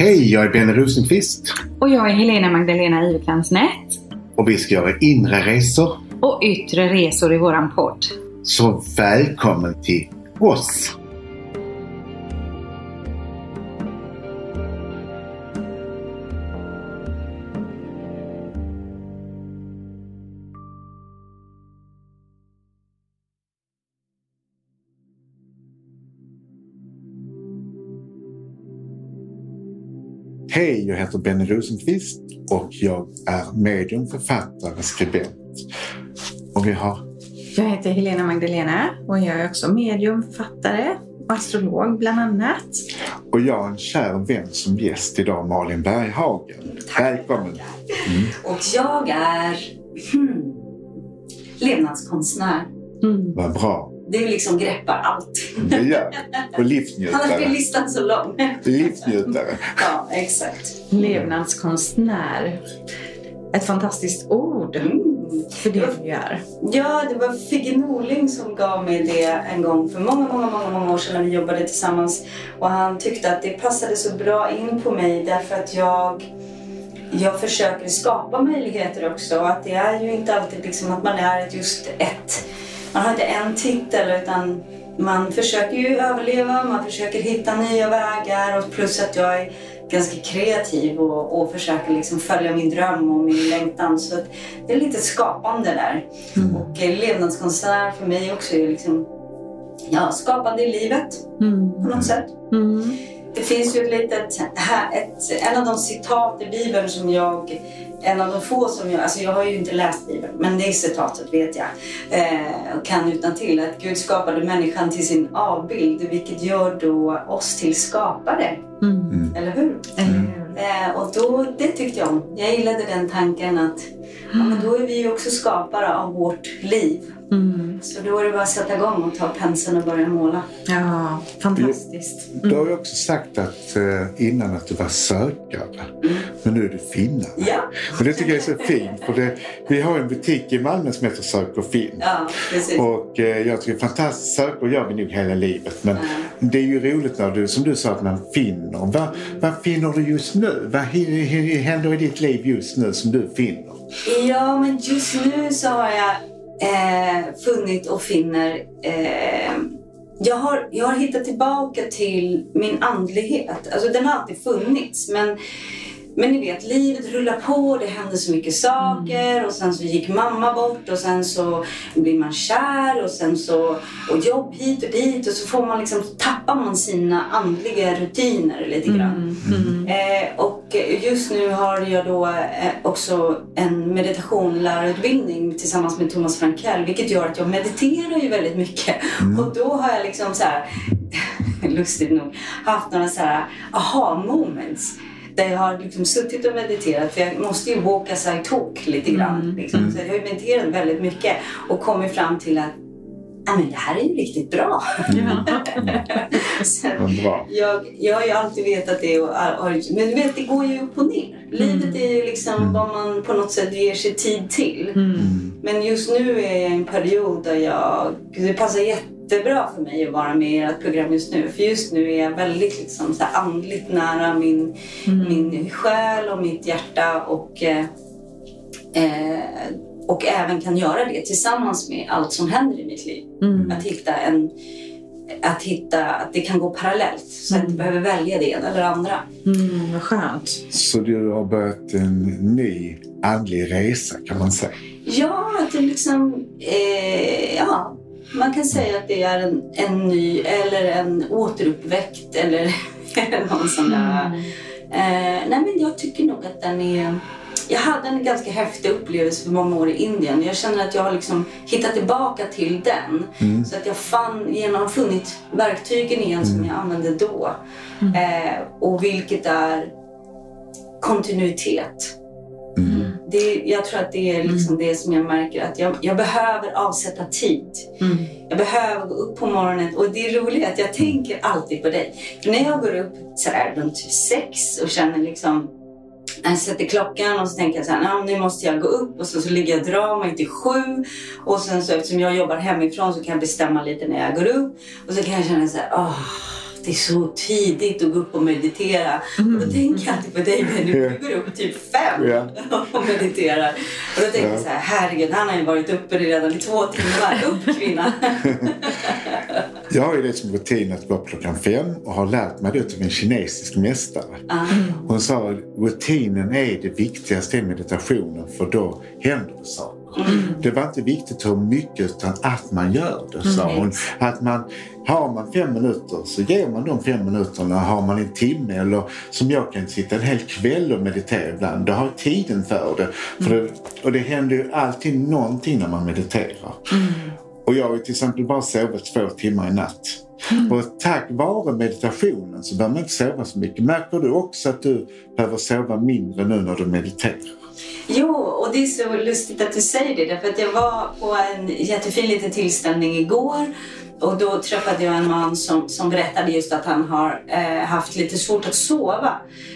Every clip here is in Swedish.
Hej, jag är Benny Rosenqvist Och jag är Helena Magdalena Iverklansnät. och vi ska göra inre resor. Och yttre resor i våran podd. Så välkommen till oss! Hej, jag heter Benny Rosenqvist och jag är medium, författare, skribent. Och vi har Jag heter Helena Magdalena och jag är också medium, författare och astrolog bland annat. Och jag har en kär vän som gäst idag, Malin Berghagen. Välkommen! Och jag är hmm, levnadskonstnär. Mm. Vad bra. Det är liksom greppar allt. Det gör Och Annars blir livsnjutare. listan så lång. Livsnjutare. Ja, exakt. Levnadskonstnär. Ett fantastiskt ord Mm. för det du gör. Ja, det var Figge Norling som gav mig det en gång för många, många, många, många år sedan när vi jobbade tillsammans. Och han tyckte att det passade så bra in på mig därför att jag jag försöker skapa möjligheter också. Att det är ju inte alltid liksom att man är just ett... Man har inte en titel utan man försöker ju överleva, man försöker hitta nya vägar och plus att jag är ganska kreativ och, och försöker liksom följa min dröm och min längtan. Så det är lite skapande där. Och eh, levnadskonstnär för mig också är liksom ja, skapande i livet Mm. på något sätt. Mm. Det finns ju ett litet, ett, en av de citat i Bibeln som jag, en av de få som jag, alltså jag har ju inte läst Bibeln, men det citatet vet jag eh, och kan utan till att Gud skapade människan till sin avbild, vilket gör då oss till skapare, Mm. eller hur? Eller hur? Eh, och då, det tyckte jag om. Jag gillade den tanken att ja, men då är vi ju också skapare av vårt liv. Mm. Så då är det bara att sätta igång och ta penseln och börja måla. Ja, fantastiskt. Du har ju också sagt att, eh, innan att du var sökare. Men nu är du finnare. Ja, Och det tycker jag är så fint. För det, vi har en butik i Malmö som heter Sök och finn. ja precis. Och eh, jag tycker fantastiskt. Sökor gör vi nog hela livet. Men det är ju roligt när du, som du sa, att man finner. Vad, vad finner du just nu? Vad händer i ditt liv just nu som du finner? Ja, men just nu så har jag eh, funnit och finner... Eh, jag, har, jag har hittat tillbaka till min andlighet. Alltså den har alltid funnits, men men ni vet, livet rullar på, det händer så mycket saker och sen så gick mamma bort och sen så blir man kär och sen så och jobb hit och dit och så får man liksom, tappar man sina andliga rutiner lite grann. Mm. Mm. Eh, och just nu har jag då eh, också en meditation-lärarutbildning tillsammans med Thomas Frankell vilket gör att jag mediterar ju väldigt mycket. Och då har jag liksom så här, lustigt nog, haft några så här aha moments. Där jag har liksom suttit och mediterat för jag måste ju walk as I talk lite grann. Liksom. Så jag har ju mediterat väldigt mycket och kommit fram till att "Ja, men det här är ju riktigt bra. Sen, jag, jag har ju alltid vetat det. Och, har- men du vet, det går ju upp och ner. Livet är ju liksom vad man på något sätt ger sig tid till. Mm. Men just nu är jag i en period där jag... Det passar jättebra för mig att vara med i ert program just nu. För just nu är jag väldigt liksom, så här andligt nära min, min själ och mitt hjärta. Och, eh, eh, och även kan göra det tillsammans med allt som händer i mitt liv. Mm. Att hitta en... Att hitta att det kan gå parallellt. Så att jag inte behöver välja det ena eller andra. Mm, vad skönt. Så du har börjat en ny andlig resa kan man säga. Ja, att det liksom... Eh, ja, man kan säga att det är en, en ny eller en återuppväckt eller, någon sån där... Eh, nej, men jag tycker nog att den är... Jag hade en ganska häftig upplevelse för många år i Indien. Jag känner att jag har liksom hittat tillbaka till den. Så att jag fann, genom funnit verktygen igen som jag använde då. Eh, och vilket är kontinuitet. Det, jag tror att det är liksom det som jag märker att jag, jag behöver avsätta tid. Mm. Jag behöver gå upp på morgonen och det är roligt att jag tänker alltid på dig. För när jag går upp sådär runt sex och känner liksom jag sätter klockan och så tänker jag så här, "Nej, nu måste jag gå upp och så, så ligger jag och drar mig till sju. Och sen så eftersom jag jobbar hemifrån så kan jag bestämma lite när jag går upp. Och så kan jag känna så här, åh, alltid så tidigt att gå upp och meditera. Och då tänker jag alltid på dig Ja. du går upp typ fem Ja. och mediterar. Och då tänker jag Ja. så här, herregud, han har ju varit uppe redan i två timmar. Upp kvinna! Jag har ju det som rutin att gå upp klockan fem och har lärt mig det av en kinesisk mästare. Ah. Hon sa att rutinen är det viktigaste i meditationen för då händer det saker. Det var inte viktigt hur mycket utan att man gör det, sa hon. Att man, har man fem minuter så ger man de fem minuterna. Har man en timme eller som jag kan sitta en hel kväll och meditera ibland. Då har jag tiden för det. För det och det händer ju alltid någonting när man mediterar. Och jag har till exempel bara sovit två timmar i natt. Och tack vare meditationen så behöver man inte sova så mycket. Märker du också att du behöver sova mindre nu när du mediterar? Jo, och det är så lustigt att du säger det. Därför att jag var på en jättefin liten tillställning igår. Och då träffade jag en man som, som berättade just att han har eh, haft lite svårt att sova.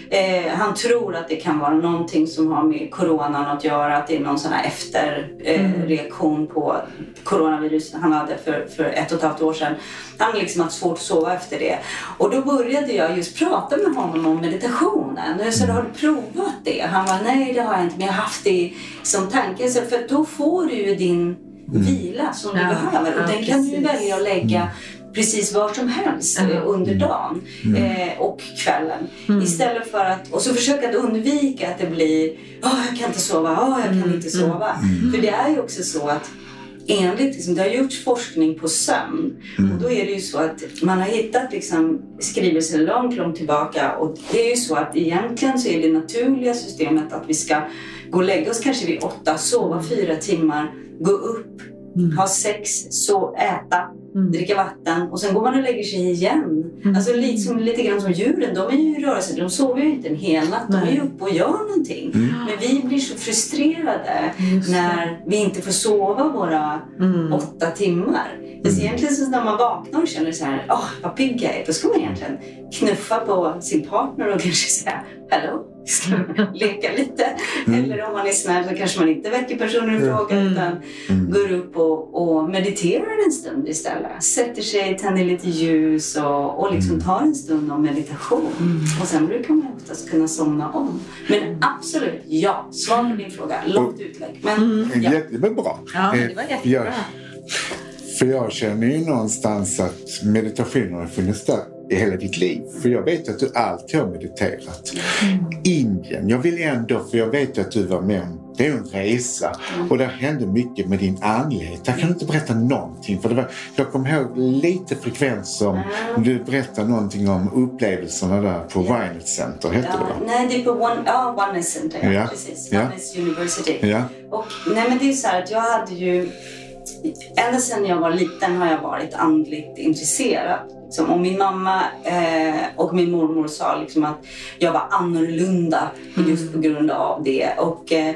Eh, han tror att det kan vara någonting som har med coronan att göra. Att det är någon sån här efterreaktion eh, reaktion på coronavirus han hade för, för ett och ett halvt år sedan. Han har liksom haft svårt att sova efter det. Och då började jag just prata med honom om meditationen. Och jag sa, har du provat det? Han var nej det har jag inte, men jag har haft det som tanke. Så För då får du ju din vila som du behöver. Och den kan du välja att lägga precis var som helst Ja. eh, under dagen eh, och kvällen. Istället för att, och så försöka att undvika att det blir, åh jag kan inte sova, åh jag kan inte sova. För det är ju också så att enligt, liksom, det har gjorts forskning på sömn. Och då är det ju så att man har hittat liksom, skrivelser långt, långt tillbaka. Och det är ju så att egentligen så är det naturliga systemet att vi ska gå och lägga oss kanske vid åtta, sova fyra timmar, gå upp, ha sex, så äta, dricka vatten och sen går man och lägger sig igen. Alltså lite, som, lite grann som djuren, de är ju i rörelse, de sover ju inte en hel natt, de är ju uppe och gör någonting. Men vi blir så frustrerade Just det. när vi inte får sova våra åtta timmar. Fast egentligen så när man vaknar och känner så här, åh vad pigg jag är, då ska man egentligen knuffa på sin partner och kanske säga, hallå, ska vi leka lite? Eller om man är snäll så kanske man inte väcker personen i fråga utan går upp och, och mediterar en stund istället. Sätter sig, tänder lite ljus och, och liksom tar en stund av meditation. Och sen brukar man oftast kunna somna om. Men absolut, ja. Svar på din fråga. Långt utlägg. Men ja. Jätte, men bra. Ja, Eh, det var jättebra. jag- För jag känner ju någonstans att meditationen har funnits där i hela ditt liv. För jag vet att du alltid har mediterat. Indien, jag vill ändå, för jag vet att du var med om, det är en resa och det hände mycket med din andlighet. Där kan du inte berätta någonting. För det var, jag kommer ihåg lite frekvens som du berättade någonting om upplevelserna där på Rhinet Center, hette det Ja, va? nej, det är på One, ja, Oneness Center. Ja. Precis. Ja. Oneness University. Ja. Och, nej, men det är så här att jag hade ju... Ända sedan jag var liten har jag varit andligt intresserad. Liksom. Och min mamma eh, och min mormor sa liksom att jag var annorlunda just på grund av det. Och, eh,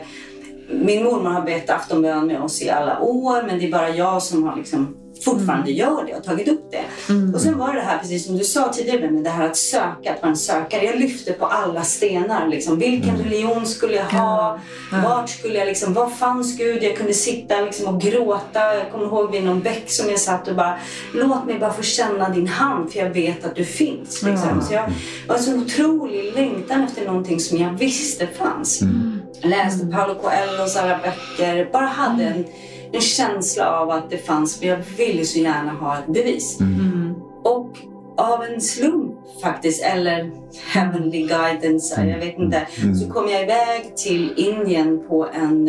min mormor har bett aftonbön med oss i alla år men det är bara jag som har liksom fortfarande gör det och tagit upp det. Och sen var det här, precis som du sa tidigare, Benny, det här att söka, att vara en sökare. Jag lyfte på alla stenar. Liksom. Vilken religion skulle jag ha? Vart skulle jag liksom, var fanns Gud? Jag kunde sitta liksom och gråta. Jag kommer ihåg vid någon bäck som jag satt och bara, låt mig bara få känna din hand för jag vet att du finns. Liksom. Så jag var så otrolig längtan efter någonting som jag visste fanns. Läste Paolo Coelhos alla böcker, bara hade en en känsla av att det fanns, för jag ville så gärna ha ett bevis. Och av en slump faktiskt, eller heavenly guidance, jag vet inte, så kom jag iväg till Indien på en,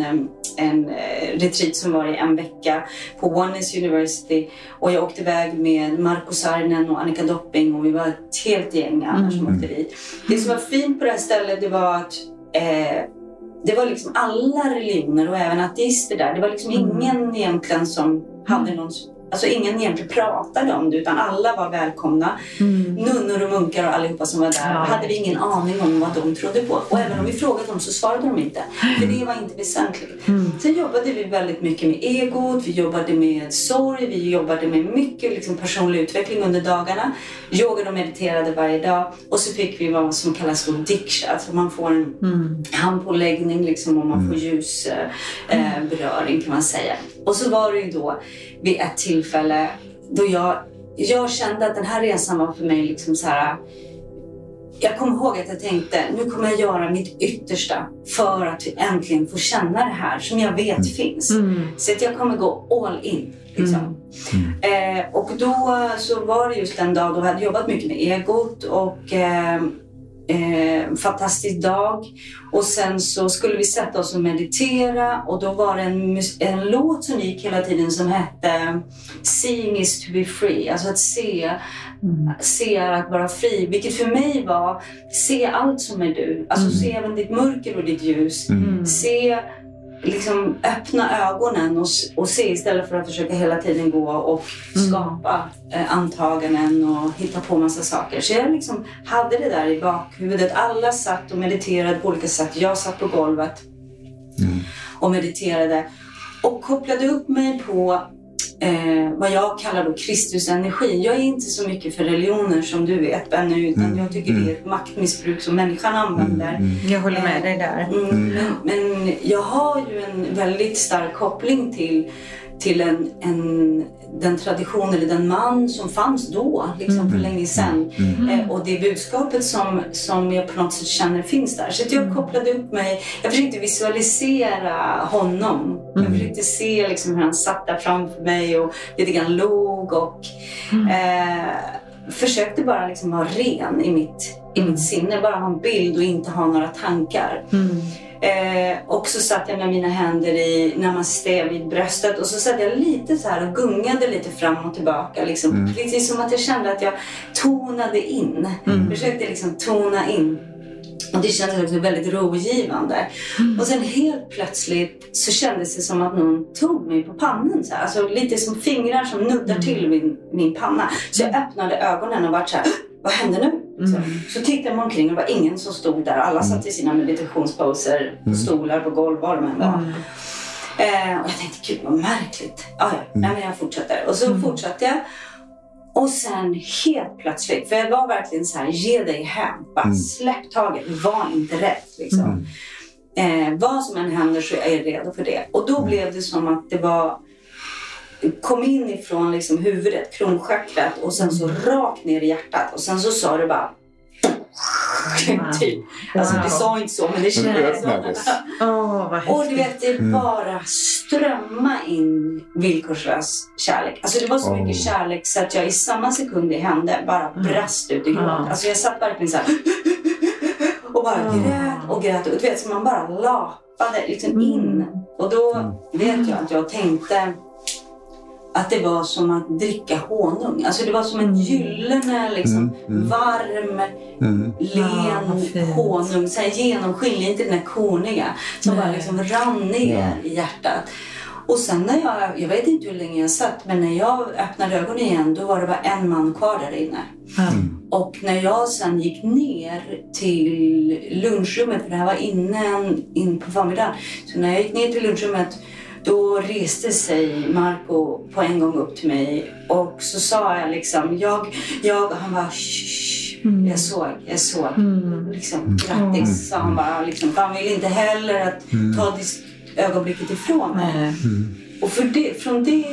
en eh, retreat som var i en vecka på Oneness University. Och jag åkte iväg med Marco Saarinen och Annika Dopping och vi var ett helt gäng annars som åkte dit. Det som var fint på det här stället det var att eh, det var liksom alla religioner och även ateister där. Det var liksom ingen egentligen som hade någon Alltså ingen egentligen pratade om det utan alla var välkomna. Nunnor och munkar och allihopa som var där Ja. hade vi ingen aning om vad de trodde på. Och även om vi frågade dem så svarade de inte. För det var inte väsentligt. Sen jobbade vi väldigt mycket med egot, vi jobbade med sorg, vi jobbade med mycket liksom, personlig utveckling under dagarna. Yogade och mediterade varje dag. Och så fick vi vad som kallas för diksha, alltså man får en handpåläggning liksom, och man får ljusberöring eh, kan man säga. Och så var det ju då vid ett tillfälle då jag jag kände att den här resan var för mig liksom så här. Jag kommer ihåg att jag tänkte, nu kommer jag göra mitt yttersta för att vi äntligen får känna det här som jag vet finns. Mm. Så att jag kommer gå all in. Liksom. Eh, och då så var det just en dag då jag hade jobbat mycket med egot och eh, eh, fantastisk dag. Och sen så skulle vi sätta oss och meditera och då var det en, en låt som gick hela tiden som hette Seeing is to be free, alltså att se se är att vara fri, vilket för mig var se allt som är du. Alltså se även ditt mörker och ditt ljus. Se, liksom öppna ögonen och, och se istället för att försöka hela tiden gå och skapa eh, antaganden och hitta på massa saker. Så jag liksom hade det där i bakhuvudet. Alla satt och mediterade på olika sätt. Jag satt på golvet och mediterade och kopplade upp mig på eh, vad jag kallar då Kristusenergin. Jag är inte så mycket för religioner som du vet Benny, utan jag tycker det är ett maktmissbruk som människan använder. Jag håller med dig där. Mm, men, men jag har ju en väldigt stark koppling till, till en, en, den tradition eller den man som fanns då, liksom för länge sedan. Eh, och det budskapet som, som jag på något sätt känner finns där. Så att jag kopplade upp mig, jag försökte visualisera honom. Jag försökte se liksom hur han satt där framför mig och lite grann log och eh, försökte bara liksom vara ren i mitt, i mitt sinne. Bara ha en bild och inte ha några tankar. Eh, och så satt jag med mina händer i namaste vid bröstet och så satt jag lite så här och gungade lite fram och tillbaka. Liksom. Precis som att jag kände att jag tonade in. Försökte liksom tona in. Och det kändes också väldigt rogivande. Och sen helt plötsligt så kändes det som att någon tog mig på pannan. Så här. Alltså lite som fingrar som nuddar till min, min panna. Så jag öppnade ögonen och vart så här, vad hände nu? Så, så tittade mig omkring och det var ingen som stod där. Alla satt i sina meditationsposer på stolar, på golv, var de än var. Eh, och jag tänkte, gud vad märkligt. Ah, ja, nej, men jag fortsätter. Och så fortsatte jag. Och sen helt plötsligt, för jag var verkligen så här, ge dig hem. Bara släpp taget, var inte rädd. Liksom. Eh, vad som än händer så är jag redo för det. Och då blev det som att det var kom in ifrån liksom huvudet, kronchakrat och sen så rakt ner i hjärtat och sen så sa det bara typ. Alltså det sa inte så men det kändes. Åh, vad och du vet, det bara strömma in villkorslös kärlek. Alltså det var så Oh. mycket kärlek så att jag i samma sekund det hände bara brast ut i gråt. Ja. Alltså jag satt verkligen så här och bara grät och grät. Och du vet, så man bara lapade liksom in. Och då vet jag att jag tänkte att det var som att dricka honung. Alltså det var som en gyllene, liksom, varm, Ja, vad len fint. honung. Så här genomskinlig, inte den här korniga. Som bara Nej. liksom rann ner i hjärtat. Och sen när jag, jag vet inte hur länge jag satt, men när jag öppnade ögonen igen då var det bara en man kvar där inne. Ja. Och när jag sen gick ner till lunchrummet, för det här var innan, in på förmiddagen. Så när jag gick ner till lunchrummet då reste sig Marco på en gång upp till mig och så sa jag liksom, jag, jag, han bara shh, jag såg, jag såg. Liksom, grattis, sa han bara. Liksom, han ville inte heller att ta det ögonblicket ifrån mig. Nej. Och för det, från det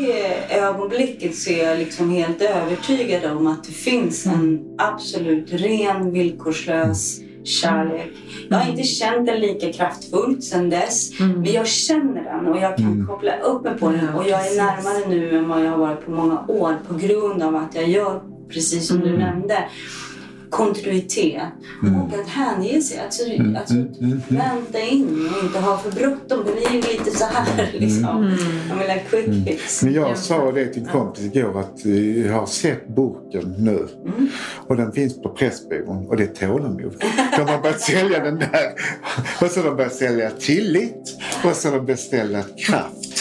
ögonblicket så är jag liksom helt övertygad om att det finns en absolut ren, villkorslös kärlek. Jag har inte känt den lika kraftfullt sedan dess, men jag känner den och jag kan koppla upp mig på den. Och jag är närmare nu än vad jag har varit på många år på grund av att jag gör, precis som du nämnde, kontinuitet och att hänge sig. Alltså, alltså vänta in och inte ha för bråttom. Det blir ju lite så här liksom. Jag vill ha quick fix. Men jag Ja. sa det till en kompis igår att jag har sett boken nu. Och den finns på Pressbyrån och det är tålamod. De har börjat sälja den där. Och så har de börjat sälja tillit. Och så har de börjat sälja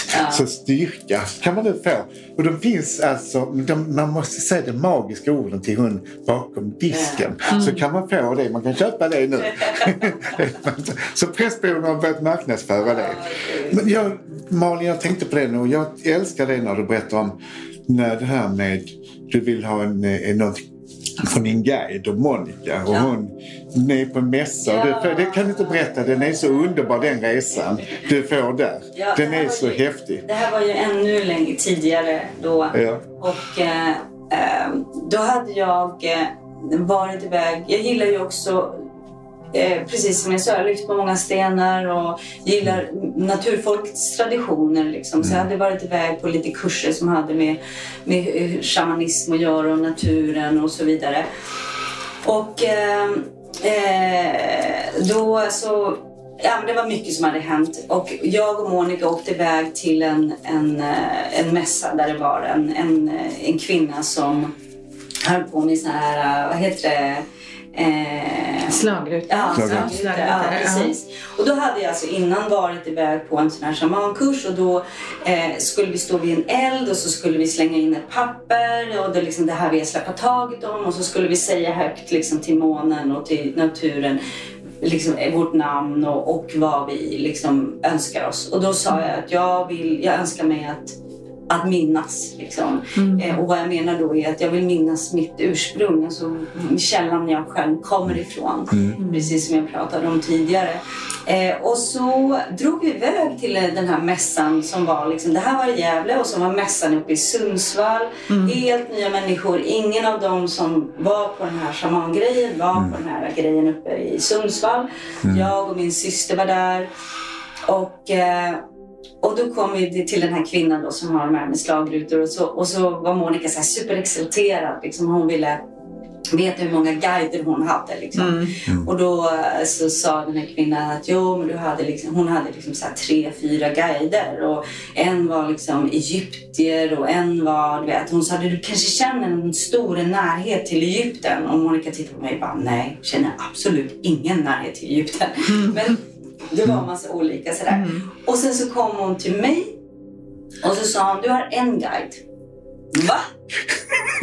kraft. Så styrka kan man nu få. Och de finns alltså, de, man måste säga de magiska orden till hon bakom disken. Så kan man få det. Man kan köpa det nu. så Pressbyrån har börjat marknadsföra det. Men jag, Malin, jag tänkte på det nu och jag älskar det när du berättar om när det här med du vill ha en, en, något från din guide och Monica och Ja. hon är på mässa. Ja. Får- det kan du inte berätta, den är så underbar den resan du får där. Ja, den det är så ju- häftig. Det här var ju ännu längre tidigare då. Ja. Och eh, ehm, då hade jag eh, varit iväg. Jag gillar ju också Eh, precis som jag sa, jag lyft på många stenar och gillar naturfolkets traditioner. Liksom. Så jag hade varit iväg på lite kurser som hade med, med eh, shamanism att göra och naturen och så vidare. Och eh, eh, då så Ja, men det var mycket som hade hänt. Och jag och Monica åkte iväg till en, en, eh, en mässa där det var en, en, eh, en kvinna som höll på med så här, eh, vad heter det, Eh, slagruta. Ja, slagruta. slagruta. Ja, precis. Och då hade jag alltså innan varit iväg på en sån här shamankurs och då eh, skulle vi stå vid en eld och så skulle vi slänga in ett papper och det, liksom, det här vi har släppt taget om och så skulle vi säga högt liksom, till månen och till naturen liksom, vårt namn och, och vad vi liksom, önskar oss. Och då sa jag att jag, vill, jag önskar mig att att minnas. Liksom. Mm. Eh, och vad jag menar då är att jag vill minnas mitt ursprung, alltså källan jag själv kommer ifrån. Mm. Precis som jag pratade om tidigare. Eh, och så drog vi iväg till den här mässan som var, liksom, det här var i Gävle och så var mässan uppe i Sundsvall. Mm. Helt nya människor. Ingen av dem som var på den här shamangrejen var på den här grejen uppe i Sundsvall. Mm. Jag och min syster var där. Och eh, och då kom vi till den här kvinnan då som har de här med slagrutor och så, och så var Monica så här superexalterad. Liksom. Hon ville veta hur många guider hon hade. Liksom. Mm. Mm. Och då eh, så sa den här kvinnan att jo, men du hade liksom, hon hade liksom så tre, fyra guider. Och en var liksom egyptier och en var, du vet, hon sa du kanske känner en stor närhet till Egypten. Och Monica tittade på mig och bara nej, känner absolut ingen närhet till Egypten. Mm. Men det var en massa olika sådär. Mm. Och sen så kom hon till mig och så sa hon, du har en guide. Va?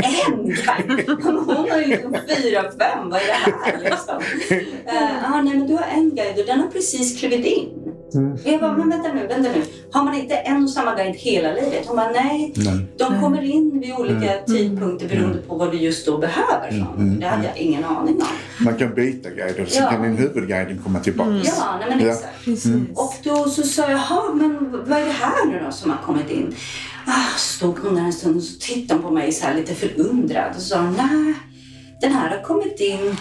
En guide? Hon har ju liksom fyra, fem. Vad är det här liksom? Uh, ah, nej, men du har en guide och den har precis klivit in. Mm. Jag bara, men vänta nu, vänta nu. Har man inte en och samma guide hela livet? Hon bara, nej. nej. De kommer in vid olika mm. tidpunkter beroende på vad du just då behöver. Mm. mm. Det hade jag ingen aning om. Man kan byta guide och så ja. kan din huvudguiden komma tillbaka. Mm. Ja, nej, men exakt. Mm. Och då så sa jag, jaha, men vad är det här nu då som har kommit in? Ah, stod hon där en stund och så tittade hon på mig så här lite förundrad och sa, nej, den här har kommit in.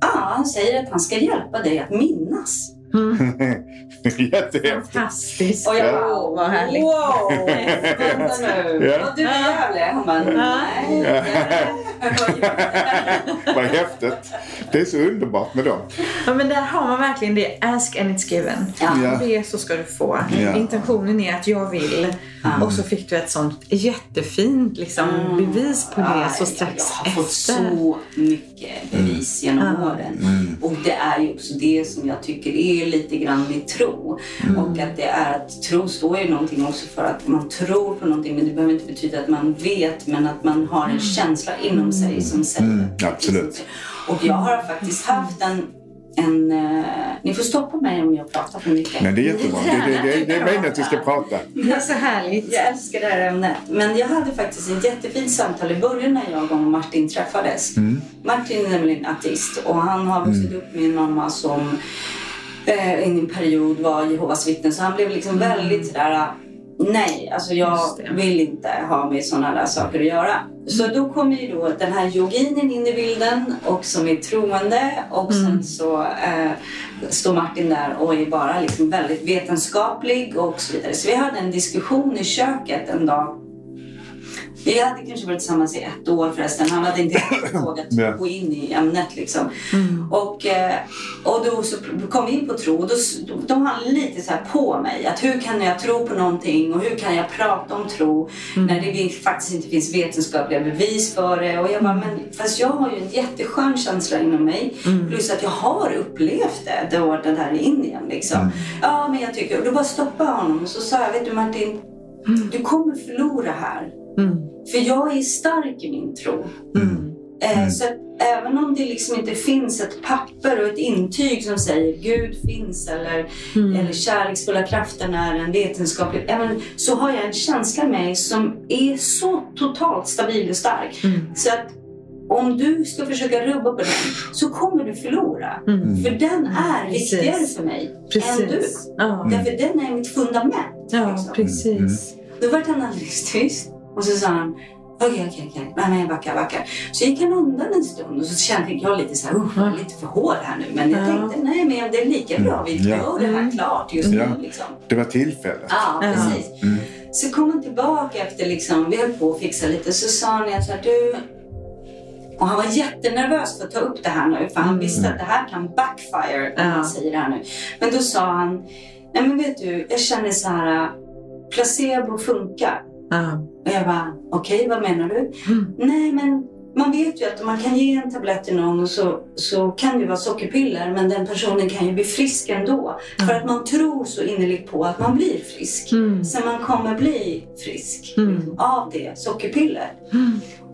Ja, ah, han säger att han ska hjälpa dig att minnas. Mm. Jättehäftigt. Fantastiskt. Och jag bara, oh, vad härligt. Wow, vänta nu. Ja. Och du är Gävle? Hon bara, nej. vad häftigt. Det är så underbart med dem. Ja, men där har man verkligen det. Ask and it's given. Ja. Om det så ska du få. Ja. Intentionen är att jag vill. Mm. Och så fick du ett sånt jättefint liksom, mm. bevis på det ja, så strax efter. Jag har fått så mycket bevis mm. genom åren. Mm. Och det är ju också det som jag tycker är lite grann med tro. Mm. Och att det är att tro står ju någonting också för att man tror på någonting men det behöver inte betyda att man vet men att man har en mm. känsla inom sig som säger. absolut. Och jag har faktiskt haft en en... Uh, ni får stoppa mig om jag pratar för mycket. Men det är jättebra. Det, det, det, det är meningen att vi ska prata. Det är så härligt. Jag älskar det här ämnet. Men jag hade faktiskt ett jättefint samtal i början när jag och Martin träffades. Mm. Martin är nämligen artist och han har vuxit mm. upp med en mamma som eh, i en period var Jehovas vittnen. Så han blev liksom mm. väldigt sådär Nej, alltså jag vill inte ha med sådana där saker att göra. Så då kommer ju då den här yoginen in i bilden och som är troende och mm. sen så eh, står Martin där och är bara liksom väldigt vetenskaplig och så vidare. Så vi hade en diskussion i köket en dag vi hade kanske varit tillsammans i ett år förresten. Han hade inte vågat gå in i ämnet. Liksom. Mm. Och, eh, och då så kom vi in på tro och då, då, han lite så på mig. Att hur kan jag tro på någonting och hur kan jag prata om tro mm. när det faktiskt inte finns vetenskapliga bevis för det. Och jag bara, men fast jag har ju en jätteskön känsla inom mig. Mm. Plus att jag har upplevt det, det där i Indien. Liksom. Mm. Ja, men jag tycker... Och då bara stoppade honom och så sa jag, vet du Martin, mm. du kommer förlora här. Mm. För jag är stark i min tro. Mm. Eh, mm. så att även om det liksom inte finns ett papper och ett intyg som säger Gud finns eller, mm. eller kärleksfulla kraften är en vetenskaplig... Även, så har jag en känsla med mig som är så totalt stabil och stark. Mm. Så att om du ska försöka rubba på den så kommer du förlora. Mm. För den är mm. viktigare för mig precis. än du. Ja. Därför den är mitt fundament. Ja, liksom. precis. Då var han alldeles tyst. Och så sa han, Okej, okej, okej. Nej, jag backar, backar. Så gick han undan en stund och så kände jag lite så här, uh, jag är lite för hård här nu. Men jag tänkte, nej men det är lika bra. Vi Ja. gör det här klart just nu. Liksom. Det var tillfället. Ja, precis. Mm. Så kom han tillbaka efter liksom, vi höll på att fixa lite, så sa han här, du... Och han var jättenervös för att ta upp det här nu, för han visste att det här kan backfire om Ja. han säger det här nu. Men då sa han, nej men vet du, jag känner så här, placebo funkar. Ja. Och jag bara, okej, vad menar du? Nej, men man vet ju att om man kan ge en tablett till någon och så, så kan det vara sockerpiller men den personen kan ju bli frisk ändå. För att man tror så innerligt på att man blir frisk. Så man kommer bli frisk av det, sockerpiller.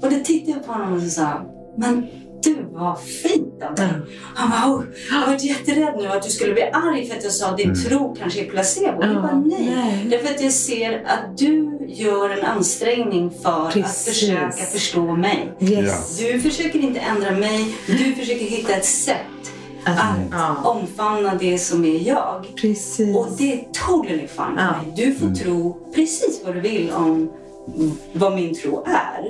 Och då tittade jag på honom och sa, men du var fint av dig. Han bara, oh, jag har varit jätterädd nu att du skulle bli arg för att jag sa din tro kanske är placebo. Jag bara, nej. nej. Därför att jag ser att du gör en ansträngning för att Precis. försöka förstå mig. Yes. Du försöker inte ändra mig, du försöker hitta ett sätt att Ja. omfamna det som är jag. Precis. Och det är totally fine för Ja. mig. Du får tro precis vad du vill om vad min tro är.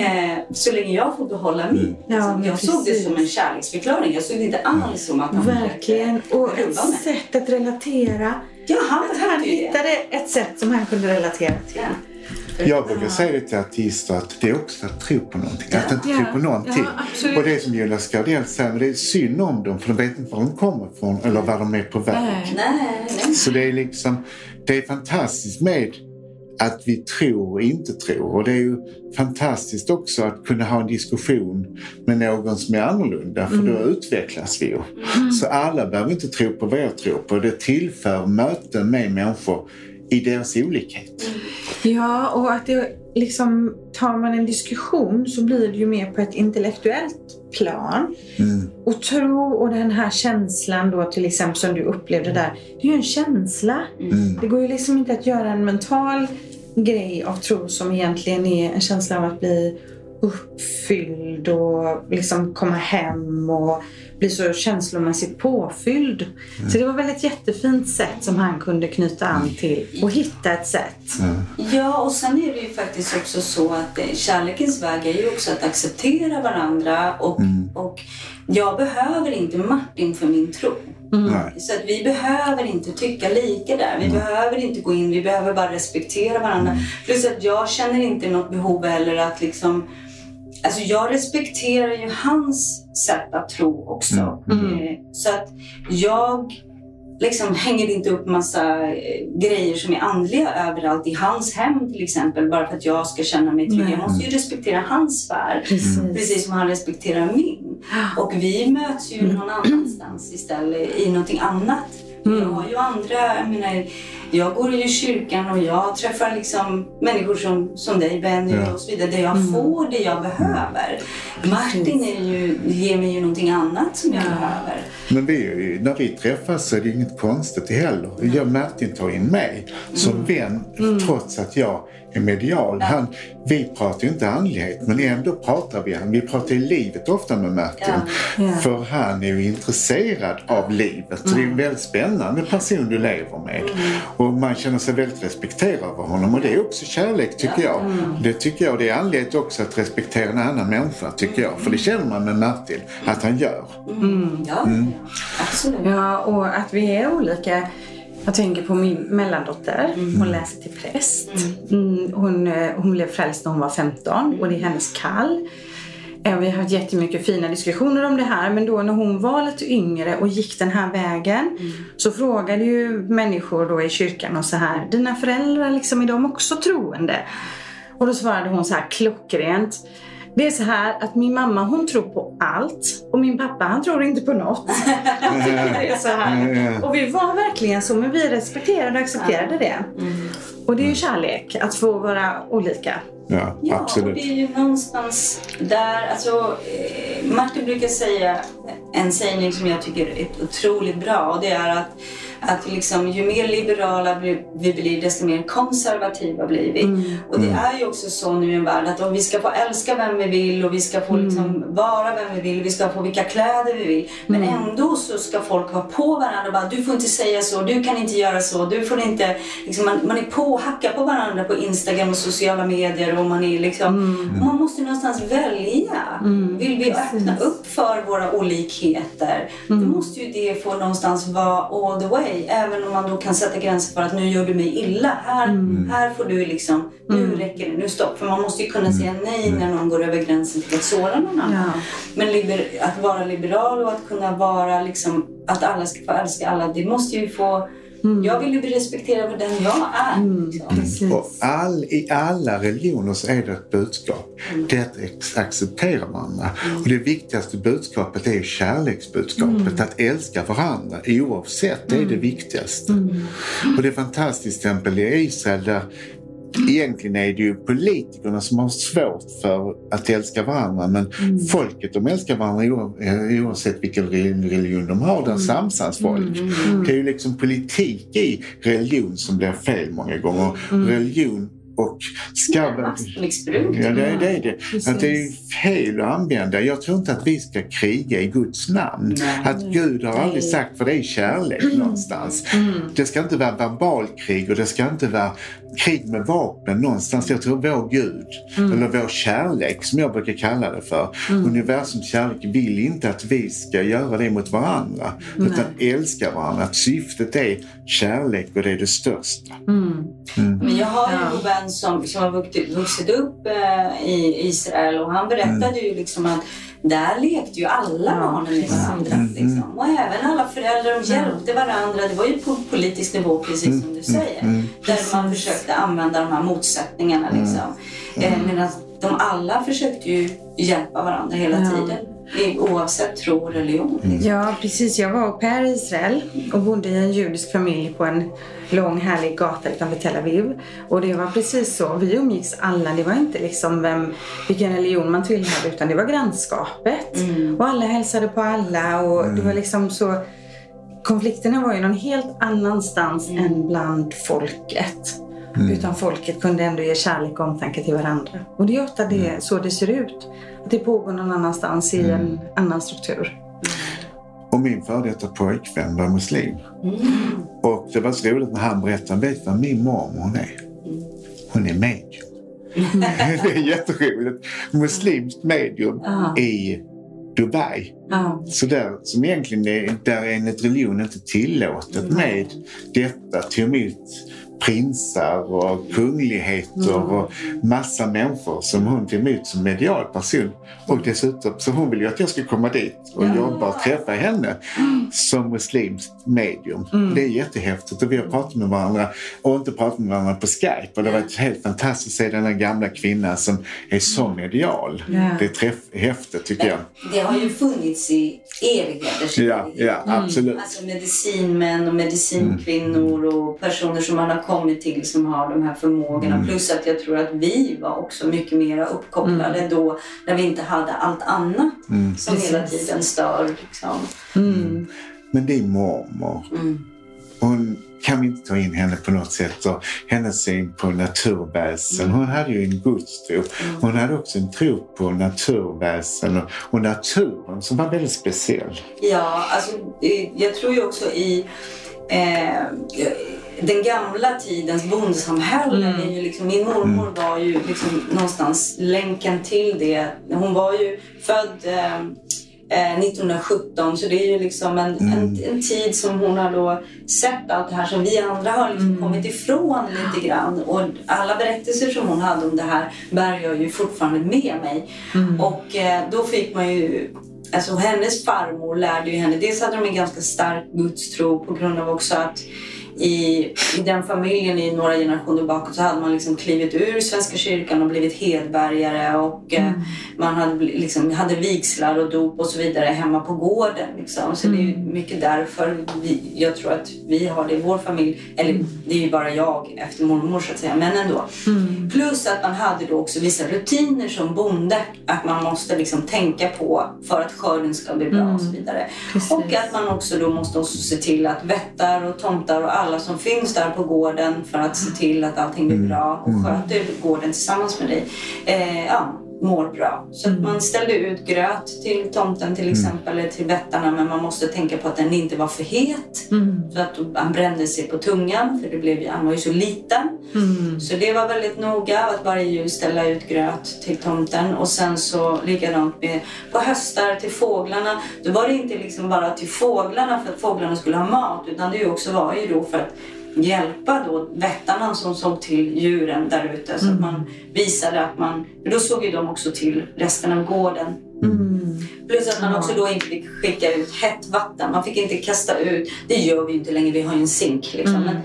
Eh, så länge jag får behålla min. Mm. Ja, men jag såg det precis. som en kärleksförklaring. Jag såg det inte alls som att han Verkligen. Och ett mig. sätt att relatera. Ja, han Att han ju det. hittade ett sätt som han kunde relatera till. Ja. Jag brukar säga det till artister att det är också att tro på någonting. Att inte tro på någonting. Och det som Jonas Gardell säger, men det är synd om dem för de vet inte var de kommer ifrån eller var de är på väg. Nej. Så det är liksom, det är fantastiskt med att vi tror och inte tror. Och det är ju fantastiskt också att kunna ha en diskussion med någon som är annorlunda för då utvecklas vi ju. Så alla behöver inte tro på vad jag tror på. Det tillför möten med människor i deras olikhet. Ja, och att det liksom, tar man en diskussion så blir det ju mer på ett intellektuellt plan. Mm. Och tro och den här känslan då till exempel som du upplevde där. Det är ju en känsla. Mm. Det går ju liksom inte att göra en mental grej av tro som egentligen är en känsla av att bli uppfylld och liksom komma hem och bli så känslomässigt påfylld. Så det var väl ett jättefint sätt som han kunde knyta an till och hitta ett sätt. Ja, och sen är det ju faktiskt också så att eh, kärlekens väg är ju också att acceptera varandra och, och jag behöver inte Martin för min tro. Nej. Så att vi behöver inte tycka lika där. Vi behöver inte gå in, vi behöver bara respektera varandra. Plus att jag känner inte något behov heller att liksom Alltså jag respekterar ju hans sätt att tro också. Eh, Så att jag liksom hänger inte upp massa eh, grejer som är andliga överallt i hans hem till exempel bara för att jag ska känna mig trygg. Jag måste ju respektera hans sfär. Precis. Precis som han respekterar min. Och vi möts ju någon annanstans istället i någonting annat. Jag har ju andra, jag menar, jag går ju i kyrkan och jag träffar liksom människor som, som dig Benny Ja. och så vidare där jag får det jag behöver. Martin är ju, ger mig ju någonting annat som jag behöver. Men vi, är ju- när vi träffas så är det inget konstigt heller. Jag Martin tar in mig som vän trots att jag medial. Han, vi pratar ju inte andlighet men ändå pratar vi. Vi pratar i livet ofta med Martin. Ja. För han är ju intresserad av livet. Så det är en väldigt spännande person du lever med. Och man känner sig väldigt respekterad av honom. Och det är också kärlek tycker jag. Det tycker jag. Det är anledning också att respektera en annan människa tycker jag. För det känner man med Martin att han gör. Ja, absolut. Ja, och att vi är olika. Jag tänker på min mellandotter. Hon läser till präst. Mm, hon, eh, hon blev frälst när hon var 15 och det är hennes kall. Eh, Vi har haft jättemycket fina diskussioner om det här men då när hon var lite yngre och gick den här vägen så frågade ju människor då i kyrkan och så här Dina föräldrar, liksom, är de också troende? Och då svarade hon så här klockrent det är så här att min mamma hon tror på allt och min pappa han tror inte på något. Jag tycker det är så här. Och vi var verkligen så men vi respekterade och accepterade det. Och det är ju kärlek att få vara olika. Ja, Ja, och absolut. det är ju någonstans där, alltså eh, Martin brukar säga en sägning som jag tycker är otroligt bra och det är att Att liksom, ju mer liberala vi blir, desto mer konservativa blir vi. Mm. Och det är ju också så nu i en värld att om vi ska få älska vem vi vill och vi ska få liksom mm. vara vem vi vill, vi ska få vilka kläder vi vill. Men mm. ändå så ska folk ha på varandra. Bara, du får inte säga så, du kan inte göra så, du får inte... Liksom, man, man är påhackad på varandra på Instagram och sociala medier och man är liksom... Mm. Man måste någonstans välja. Mm. Vill vi öppna upp för våra olikheter, mm. då måste ju det få någonstans vara all the way. Även om man då kan sätta gränser för att nu gör du mig illa. Här, mm. här får du liksom, nu mm. räcker det, nu stopp. För man måste ju kunna säga nej när någon går över gränsen till att såra någon annan. Ja. Men liber, att vara liberal och att kunna vara liksom, att alla ska få älska alla, det måste ju få Mm. Jag vill ju bli respekterad för den jag är. Mm. Liksom. Och all, I alla religioner så är det ett budskap. Mm. Det är att acceptera varandra. Mm. Och det viktigaste budskapet är kärleksbudskapet. Mm. Att älska varandra oavsett. Det är det mm. viktigaste. Och det är fantastiskt till exempel i Israel där Egentligen är det ju politikerna som har svårt för att älska varandra men mm. folket de älskar varandra eh, oavsett vilken religion de har. Där mm. samsas folk. Mm, mm, mm. Det är ju liksom politik i religion som blir fel många gånger. Mm. Religion och ska... Maktmissbruk. Ja, det är det. det. Att det är fel att använda. Jag tror inte att vi ska kriga i Guds namn. Nej, att Gud har aldrig sagt, för det är kärlek mm. någonstans. Mm. Det ska inte vara verbalkrig och det ska inte vara krig med vapen någonstans. Jag tror vår Gud, mm. eller vår kärlek som jag brukar kalla det för, mm. universums kärlek vill inte att vi ska göra det mot varandra. Nej. Utan älska varandra. Att syftet är kärlek och det är det största. Mm. mm. Men jag har ju en vän som, som har vuxit upp eh, i Israel och han berättade mm. ju liksom att där lekte ju alla barnen med varandra. Mm. Liksom. Och även alla föräldrar, de hjälpte varandra. Det var ju på politisk nivå precis som du säger. Där man försökte använda de här motsättningarna. Liksom. Eh, Medan de alla försökte ju hjälpa varandra hela tiden. Oavsett tro och religion. Liksom. Ja, precis. Jag var på i Israel och bodde i en judisk familj på en lång härlig gata utanför Tel Aviv. Och det var precis så. Vi umgicks alla. Det var inte liksom vem, vilken religion man tillhörde utan det var grannskapet. Mm. Och alla hälsade på alla och mm. det var liksom så Konflikterna var ju någon helt annanstans mm. än bland folket. Mm. Utan folket kunde ändå ge kärlek och omtanke till varandra. Och det är ofta det, mm. så det ser ut. Att det pågår någon annanstans i en mm. annan struktur. Och min före detta pojkvän var muslim. Och det var så roligt när han berättade, vet vad min mormor hon är? Hon är medium. det är jätteroligt. Muslimskt medium ah. i Dubai. Ah. Så där, som egentligen är, där enligt religion inte tillåtet mm. med detta. Till med prinsar och kungligheter mm. och massa människor som hon tog emot som medial person. Och dessutom, så hon vill ju att jag ska komma dit och ja. jobba och träffa henne mm. som muslimskt medium. Mm. Det är jättehäftigt och vi har pratat med varandra och inte pratat med varandra på Skype. Och det har varit helt fantastiskt att se den här gamla kvinnan som är så medial. Ja. Det är träff, häftigt tycker jag. Det har ju funnits i evigheter. Ja, ja absolut. Alltså medicinmän och medicinkvinnor och personer som man har kommit till som har de här förmågorna. Mm. Plus att jag tror att vi var också mycket mer uppkopplade mm. då när vi inte hade allt annat mm. som Precis. hela tiden stör. Liksom. Mm. Men din mormor, mm. hon kan vi inte ta in henne på något sätt och hennes syn på naturväsen. Hon hade ju en gudstro. Hon hade också en tro på naturväsen och, och naturen som var väldigt speciell. Ja, alltså jag tror ju också i eh, den gamla tidens bondsamhälle. Mm. liksom, min mormor mm. var ju liksom någonstans länken till det. Hon var ju född eh, 1917 eh, så det är ju liksom en, mm. en, en, tid som hon har då sett allt det här som vi andra har liksom mm. kommit ifrån lite grann. Och alla berättelser som hon hade om det här bär jag ju fortfarande med mig. Mm. Och eh, då fick man ju Alltså hennes farmor lärde ju henne, dels hade de en ganska stark gudstro på grund av också att i, i den familjen i några generationer bakåt så hade man liksom klivit ur Svenska kyrkan och blivit hedbergare och eh, mm. man hade, liksom, hade vigslar och dop och så vidare hemma på gården. Liksom. Så mm. det är mm. mycket därför vi, jag tror att vi har det i vår familj. Eller mm. det är ju bara jag efter mormor så att säga, men ändå. Mm. Plus att man hade då också vissa rutiner som bonde att man måste liksom tänka på för att skörden ska bli bra och så vidare. Precis. Och att man också då måste också se till att vättar och tomtar och alla som finns där på gården för att se till att allting blir bra och sköter gården tillsammans med dig. Eh, ja, mår bra. Så att man ställde ut gröt till tomten till exempel, mm. eller till vättarna men man måste tänka på att den inte var för het. Mm. Så att han brände sig på tungan för det blev, han var ju så liten. Mm. Så det var väldigt noga att varje jul ställa ut gröt till tomten. Och sen så likadant med på höstar till fåglarna. Då var det inte liksom bara till fåglarna för att fåglarna skulle ha mat utan det också var ju då för att hjälpa då vättarna som såg till djuren där ute. Så mm. man visade att man, då såg ju de också till resten av gården. Mm. Plus att man också då inte fick skicka ut hett vatten. Man fick inte kasta ut, det gör vi ju inte längre, vi har ju en zink liksom. Mm.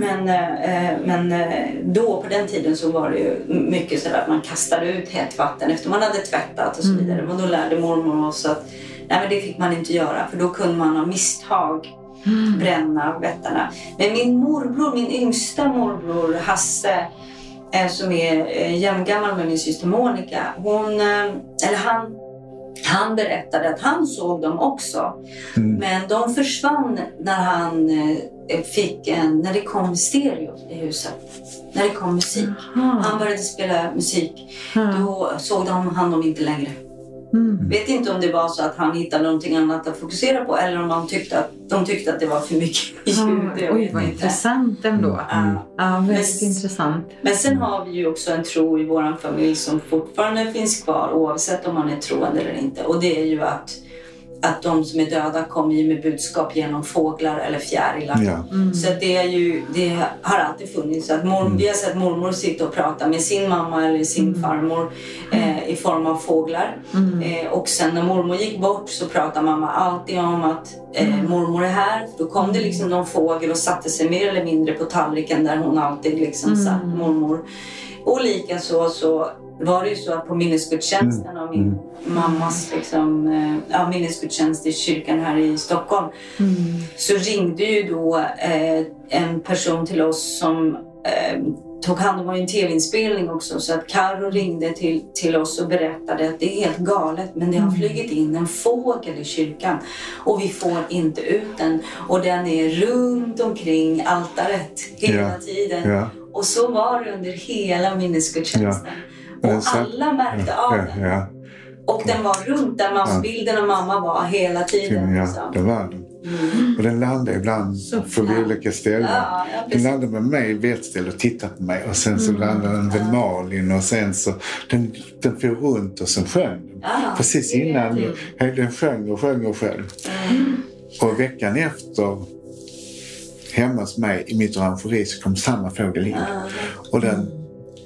Men, äh, men äh, då på den tiden så var det ju mycket så att man kastade ut hett vatten efter man hade tvättat och så mm. vidare. Och då lärde mormor oss att nej, men det fick man inte göra för då kunde man av misstag mm. bränna vättarna. Men min morbror, min yngsta morbror Hasse, eh, som är eh, jämngammal med min syster Monica, hon, eh, eller han, han berättade att han såg dem också. Mm. Men de försvann när han fick en, när det kom stereo i huset. När det kom musik. Aha. Han började spela musik. Mm. Då såg de han dem inte längre. Mm. Vet inte om det var så att han hittade någonting annat att fokusera på eller om han tyckte att, de tyckte att det var för mycket ljud. Ah, oj, vad intressant ändå. Mm. Ja, väldigt men, intressant. Men sen har vi ju också en tro i vår familj som fortfarande finns kvar oavsett om man är troende eller inte. Och det är ju att att de som är döda kommer ju med budskap genom fåglar eller fjärilar. Ja. Mm. Så det, är ju, det har alltid funnits. Att mor, mm. Vi har sett mormor sitta och prata med sin mamma eller sin mm. farmor eh, i form av fåglar. Mm. Eh, och sen när mormor gick bort så pratade mamma alltid om att eh, mm. mormor är här. Då kom det liksom någon fågel och satte sig mer eller mindre på tallriken där hon alltid liksom satt, mormor. Och likaså så var det ju så att på minnesgudstjänsten av min mm. mammas liksom, eh, ja, minnesgudstjänst i kyrkan här i Stockholm mm. så ringde ju då eh, en person till oss som eh, tog hand om en tv-inspelning också så att Karo ringde till, till oss och berättade att det är helt galet men det har mm. flugit in en fågel i kyrkan och vi får inte ut den och den är runt omkring altaret hela ja. tiden. Ja. Och så var det under hela minnesgudstjänsten. Ja. Och alla märkte av den. Och den var runt där mamma, bilden av mamma var hela tiden. Ja, liksom. det var den. Mm. Och den landade ibland på olika ställen. Ja, ja, den landade med mig vid ett ställe och tittade på mig och sen så mm. landade den vid Malin och sen så den, den for runt och sen sjöng den. Ja, Precis innan den sjöng och sjöng och sjöng. Mm. Och veckan efter hemma hos mig i mitt orangeri så kom samma fågel in. Och den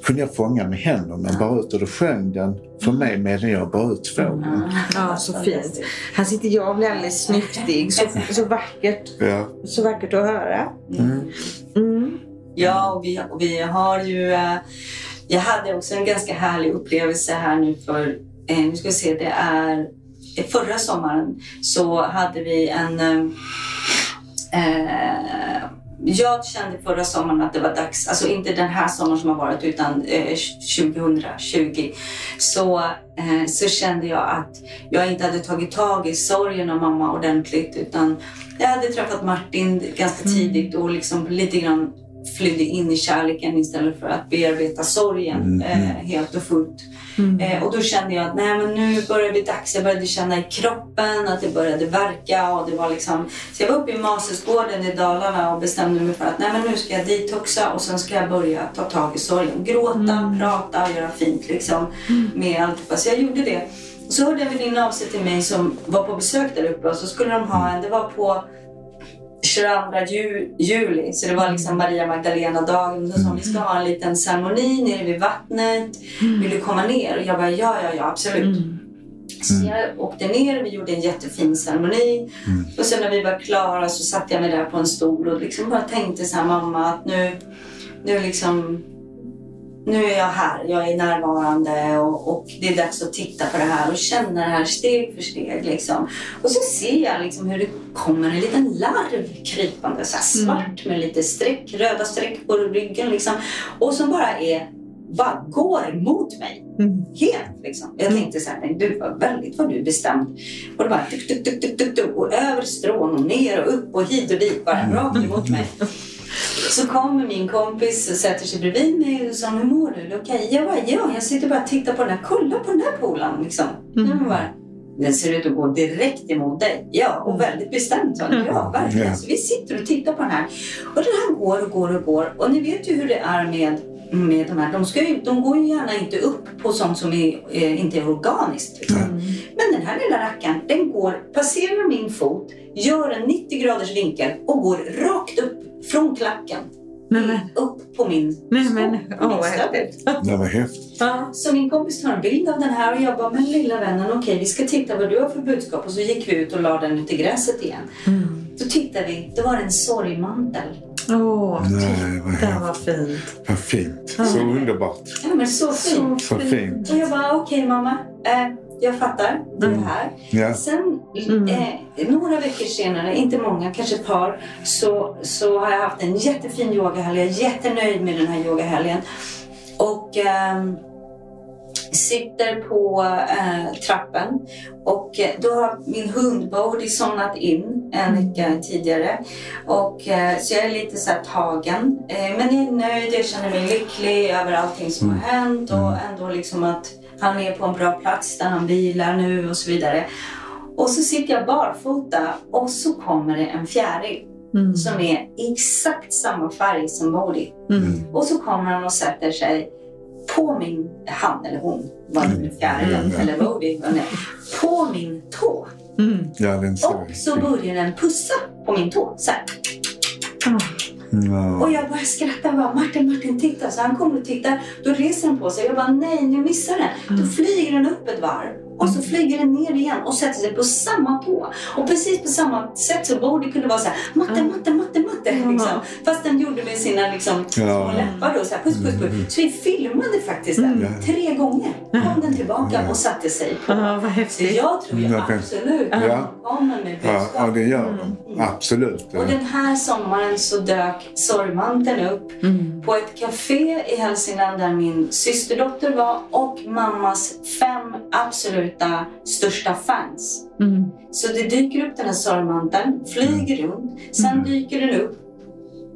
kunde jag fånga med händerna bara ut och då sjöng den för mig medan jag bara ut fågeln. Ja, så fint. Han sitter jag och blir alldeles snyftig. Så, så vackert. Ja. Så vackert att höra. Mm. Mm. Ja, och vi, och vi har ju... Äh, jag hade också en ganska härlig upplevelse här nu för, äh, nu ska vi se, det är förra sommaren så hade vi en äh, jag kände förra sommaren att det var dags, alltså inte den här sommaren som har varit utan eh, 2020, så, eh, så kände jag att jag inte hade tagit tag i sorgen av mamma ordentligt utan jag hade träffat Martin ganska mm. tidigt och liksom lite grann flydde in i kärleken istället för att bearbeta sorgen mm. eh, helt och fullt. Mm. Eh, och då kände jag att nej, men nu börjar det bli dags. Jag började känna i kroppen att det började verka. Och det var liksom... Så jag var uppe i Masesgården i Dalarna och bestämde mig för att nej, men nu ska jag detoxa och sen ska jag börja ta tag i sorgen. Gråta, mm. prata, göra fint liksom, mm. med allt. Så jag gjorde det. Så hörde en väninna av sig till mig som var på besök där uppe och så skulle de ha en, det var på 22 ju, juli, så det var liksom Maria Magdalena-dagen. Då sa vi ska ha en liten ceremoni nere vid vattnet. Vill du komma ner? Och jag bara, ja, ja, ja, absolut. Mm. Så jag åkte ner, vi gjorde en jättefin ceremoni. Mm. Och sen när vi var klara så satte jag mig där på en stol och liksom bara tänkte så här, mamma att nu, nu liksom nu är jag här, jag är närvarande och, och, det är dags att titta på det här och känna det här steg för steg. Liksom. Och så ser jag liksom hur det kommer en liten larv krypande, så svart med lite streck, röda streck på ryggen. Liksom, och som bara är bara går mot mig. Mm. Helt liksom. Jag tänkte så här, du var väldigt vad du bestämd. Och det bara tuk, tuk, tuk, tuk, tuk, och över strån och ner och upp och hit och dit bara rakt emot mig. Så kommer min kompis och sätter sig bredvid mig och sa, hur mår du? Okej, jag bara, ja, jag sitter bara och tittar på den här, kolla på den här polaren liksom. Mm. bara, den ser ut att gå direkt emot dig. Ja, och väldigt bestämt. Så. Ja, verkligen. Så vi sitter och tittar på den här. Och den här går och går och går. Och ni vet ju hur det är med med de här, de, ska ju, de går ju gärna inte upp på sånt som är, eh, inte är organiskt. Mm. Men den här lilla rackaren, den går, passerar min fot, gör en 90 graders vinkel och går rakt upp från klacken. Nej, upp på min Nej, men, vad häftigt. Det var häftigt. Så min kompis tar en bild av den här och jag bara, men lilla vännen, okej okay, vi ska titta vad du har för budskap. Och så gick vi ut och la den ut i gräset igen. Mm. Då tittade vi, då var det en sorgmantel. Åh, Nej, vad det var fint. Vad fint. Så underbart. Ja, men så fint. Så, fint. Och jag bara, okej okay, mamma. Eh, jag fattar, du är mm. här. Ja. Sen mm. eh, några veckor senare, inte många, kanske ett par, så, så har jag haft en jättefin yogahelg. Jag är jättenöjd med den här yogahelgen. Och eh, sitter på eh, trappen och eh, då har min hund Bodhi somnat in en vecka tidigare. Och, eh, så jag är lite så tagen. Eh, men jag är nöjd, jag känner mig lycklig över allting som mm. har hänt och mm. ändå liksom att han är på en bra plats där han vilar nu och så vidare. Och så sitter jag barfota och så kommer det en fjäril. Mm. som är exakt samma färg som Bodhi. Mm. Och så kommer han och sätter sig på min, han eller hon, var det nu fjärilen mm. eller Bodhi, på min tå. Mm. Ja, och så börjar den pussa på min tå. Så här. Mm. Och jag bara skrattar bara, Martin, Martin titta. Så han kommer och tittar. Då reser den på sig. Jag bara, nej nu missar den. Mm. Då flyger den upp ett varv. Och så flyger den ner igen och sätter sig på samma tå. Och precis på samma sätt så borde det kunna vara så här, matte, matte, matte, matte. Liksom. Fast den gjorde med sina liksom, små läppar då, så här, puss, puss, puss. Mm. Så vi filmade faktiskt den mm. tre gånger. Kom den tillbaka och satte sig på. Ja, vad häftigt. Så jag tror ju absolut ja. kommer med budskap. Ja, det gör de. Mm. Absolut. Och den här sommaren så dök sorgmanteln upp mm. på ett café i Hälsingland där min systerdotter var och mammas fem absolut absoluta största fans. Mm. Så det dyker upp den här sorgmanteln, flyger runt, sen mm. dyker den upp,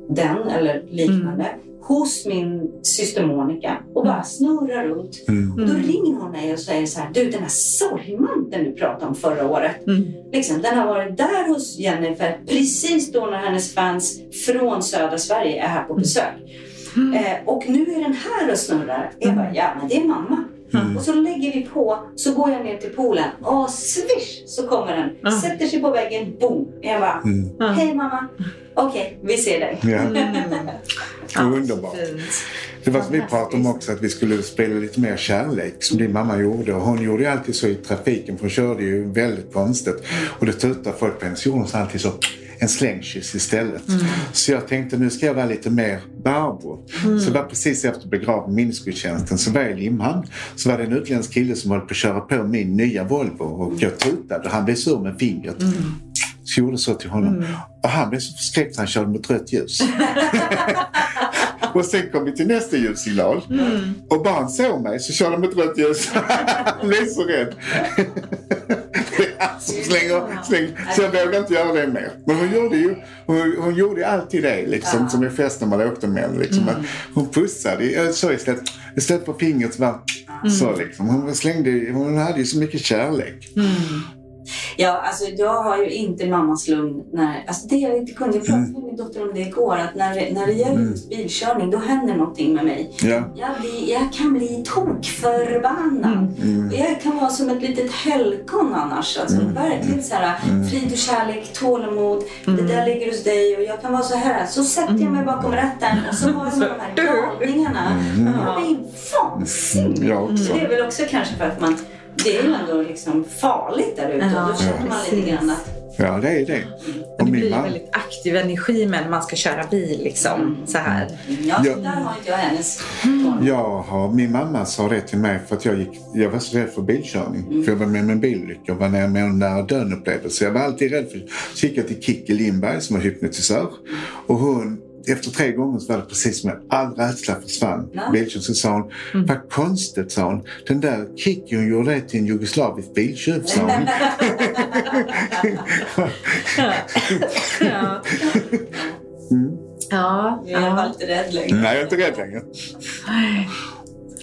den eller liknande, mm. hos min syster Monica och bara snurrar runt. Mm. Och då ringer hon mig och säger så här, du den här sorgmanteln du pratade om förra året, mm. liksom, den har varit där hos Jennifer precis då när hennes fans från södra Sverige är här på besök. Mm. Eh, och nu är den här och snurrar. Jag bara, ja men det är mamma. Mm. Och så lägger vi på, så går jag ner till poolen och swish så kommer den. Mm. Sätter sig på väggen, boom. Jag bara, mm. hej mamma. Okej, okay, vi ser dig. Ja. Mm. Underbart. Det var som vi pratade om också, att vi skulle spela lite mer kärlek som din mamma gjorde. Och hon gjorde ju alltid så i trafiken, för hon körde ju väldigt konstigt. Och det tutade folk på hennes jord och alltid så en slängkyss istället. Mm. Så jag tänkte nu ska jag vara lite mer Barbro. Mm. Så var precis efter begravningsgudstjänsten så var jag i Limhamn. Så var det en utländsk kille som höll på att köra på min nya Volvo och jag tutade och han blev sur med fingret. Mm. Så jag gjorde så till honom. Mm. Och han blev så förskräckt han körde mot rött ljus. och sen kom vi till nästa ljussignal. Mm. Och bara han såg mig så körde han mot rött ljus. han blev så rädd slänger, slänger. Så jag vågar inte göra det mer. Men hon gjorde ju hon, hon gjorde alltid det liksom, ja. som i fest när man åkte med liksom. mm. Hon pussade så istället, istället för fingret så var mm. så liksom. Hon, slängde, hon hade ju så mycket kärlek. Mm. Ja, alltså jag har ju inte mammas lugn när... Alltså det jag inte kunde, jag pratade mm. med min dotter om det igår, att när, när det gäller mm. just bilkörning då händer någonting med mig. Ja. Jag, blir, jag kan bli tokförbannad. Mm. Jag kan vara som ett litet helgon annars. Alltså mm. verkligen så här, mm. frid och kärlek, tålamod, det där mm. ligger hos dig och jag kan vara så här. Så sätter jag mig bakom ratten och så har jag de här galningarna. Jag blir vansinnig. Det är väl också kanske för att man det är ju ändå liksom farligt där ute. Ja, då känner man lite grann att Ja, det är det. Och det blir man... väldigt aktiv energi när man ska köra bil. Liksom, så här. Ja, ja. där har inte jag hennes. Jag har, min mamma sa det till mig för att jag, gick, jag var så rädd för bilkörning. Mm. För jag var med om en bilolycka och var nära med en nära döden upplevelse. Jag var alltid rädd för Så gick jag till Kikki Lindberg som var hypnotisör. Och hon efter tre gånger så var det precis som att all rädsla försvann. Ja. Biltjuv så sa hon, mm. vad konstigt sa hon. Den där Kikki hon gjorde det till en jugoslavisk biltjuv sa hon. ja. Mm. Ja, jag var inte rädd längre. Nej, jag är inte rädd längre.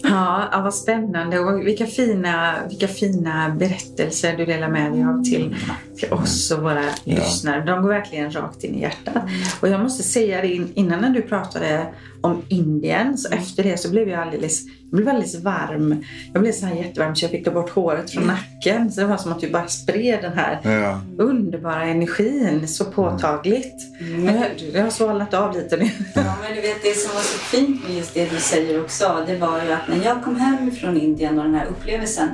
Ja, ja, vad spännande och vilka fina, vilka fina berättelser du delar med dig av till, till oss och våra ja. lyssnare. De går verkligen rakt in i hjärtat. Och jag måste säga det innan när du pratade om Indien, så efter det så blev jag alldeles, jag blev alldeles varm. Jag blev så här jättevarm så jag fick ta bort håret från nacken. Så det var som att du bara spred den här ja. underbara energin så påtagligt. Mm. Jag, jag har svalnat av lite nu. Ja, men du vet det som var så fint med just det du säger också, det var ju att när jag kom hem från Indien och den här upplevelsen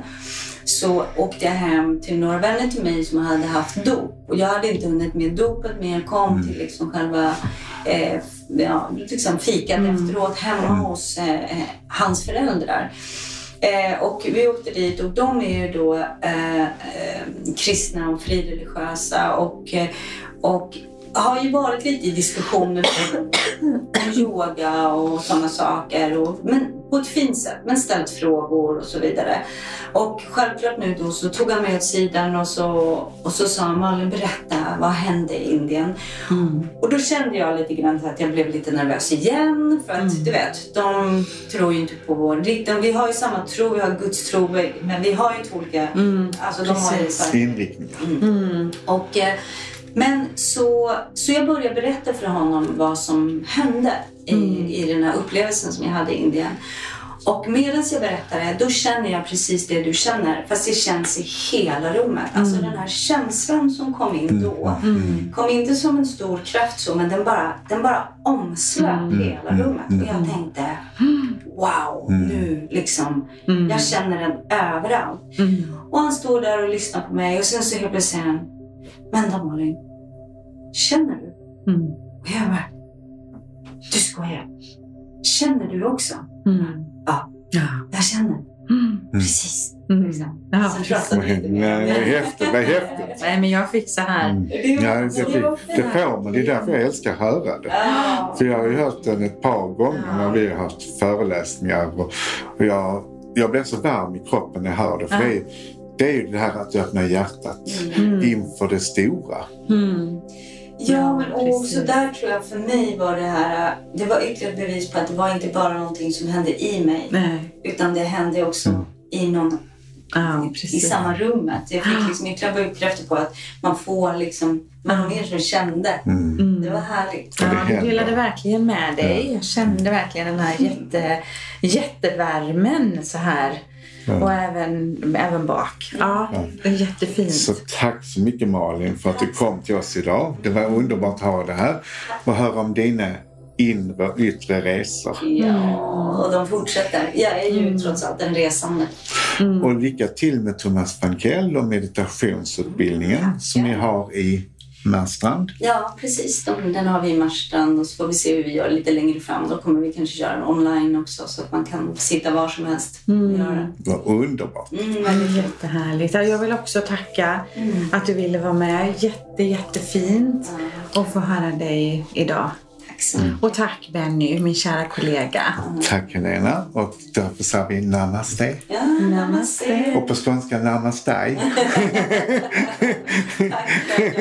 så åkte jag hem till några vänner till mig som hade haft dop. Och jag hade inte hunnit med dopet men jag kom mm. till liksom själva eh, ja, liksom fikat mm. efteråt hemma mm. hos eh, hans föräldrar. Eh, och vi åkte dit och de är ju då eh, eh kristna och frireligiösa och, eh, och har ju varit lite i diskussioner om yoga och sådana saker. Och, men på ett fint sätt, men ställt frågor och så vidare. Och självklart nu då så tog han mig åt sidan och så, och så sa han Malin berätta, vad hände i Indien? Mm. Och då kände jag lite grann att jag blev lite nervös igen. För att mm. du vet, de tror ju inte på vår... Vi har ju samma tro, vi har Guds tro, men vi har ju inte olika... Mm. Alltså, de har ju Inriktningar. Mm. mm. Och, eh, men så, så jag började berätta för honom vad som hände i, mm. i den här upplevelsen som jag hade i Indien. Och medan jag berättar det, då känner jag precis det du känner. Fast det känns i hela rummet. Alltså mm. Alltså den här känslan som kom in mm. då. Mm. Kom inte som en stor kraft så, men den bara, den bara omslöt mm. hela mm. rummet. Och jag tänkte, wow, nu liksom. Jag känner den överallt. Och han står där och lyssnar på mig och sen så helt plötsligt säger han, Vänta Malin, känner du? Och jag bara, du skojar. Känner du också? Mm. Ja, ja, jag känner. Mm. Precis. Mm. Liksom. Ja, precis. Nej, häftigt. Vad häftigt. Nej, men jag fick så här. Mm. Ja, det, det får man. Det är därför jag älskar att höra det. Ja. För jag har ju hört den ett par gånger ja. när vi har haft föreläsningar. Och, och jag, jag blir så varm i kroppen när jag hör det. För ja. det, är, det är ju det här att öppna hjärtat mm. inför det stora. Mm. Ja, men också där tror jag för mig var det här, det var ytterligare bevis på att det var inte bara någonting som hände i mig. Nej. Utan det hände också mm. i någon Ja, i samma rummet. Jag fick liksom ytterligare bekräftelse på att man får liksom, man var mer som kände. Mm. Det var härligt. Ja, du delade verkligen med dig. Jag kände verkligen den här jätte, jättevärmen så här och även, även bak. Ja, det är jättefint. Så tack så mycket Malin för att du kom till oss idag. Det var underbart att ha det här och höra om dina inre och yttre resor. Ja, och de fortsätter. Jag är ju mm. trots allt en resande. Mm. Och lycka till med Thomas Frankell och meditationsutbildningen mm. som ni har i Marstrand? Ja, precis. De, den har vi i Marstrand och så får vi se hur vi gör lite längre fram. Då kommer vi kanske köra den online också så att man kan sitta var som helst och mm. göra det. Vad underbart. Mm, väldigt jättehärligt. Jag vill också tacka mm. att du ville vara med. Jätte, jättefint att få höra dig idag. Mm. Och tack Benny, min kära kollega. Tack Helena. Och därför säger vi namaste. Ja, namaste. Och på skånska namaste. tack,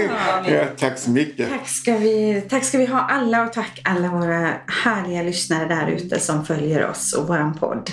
ja, tack så mycket. Tack ska, vi, tack ska vi ha alla och tack alla våra härliga lyssnare där ute som följer oss och våran podd.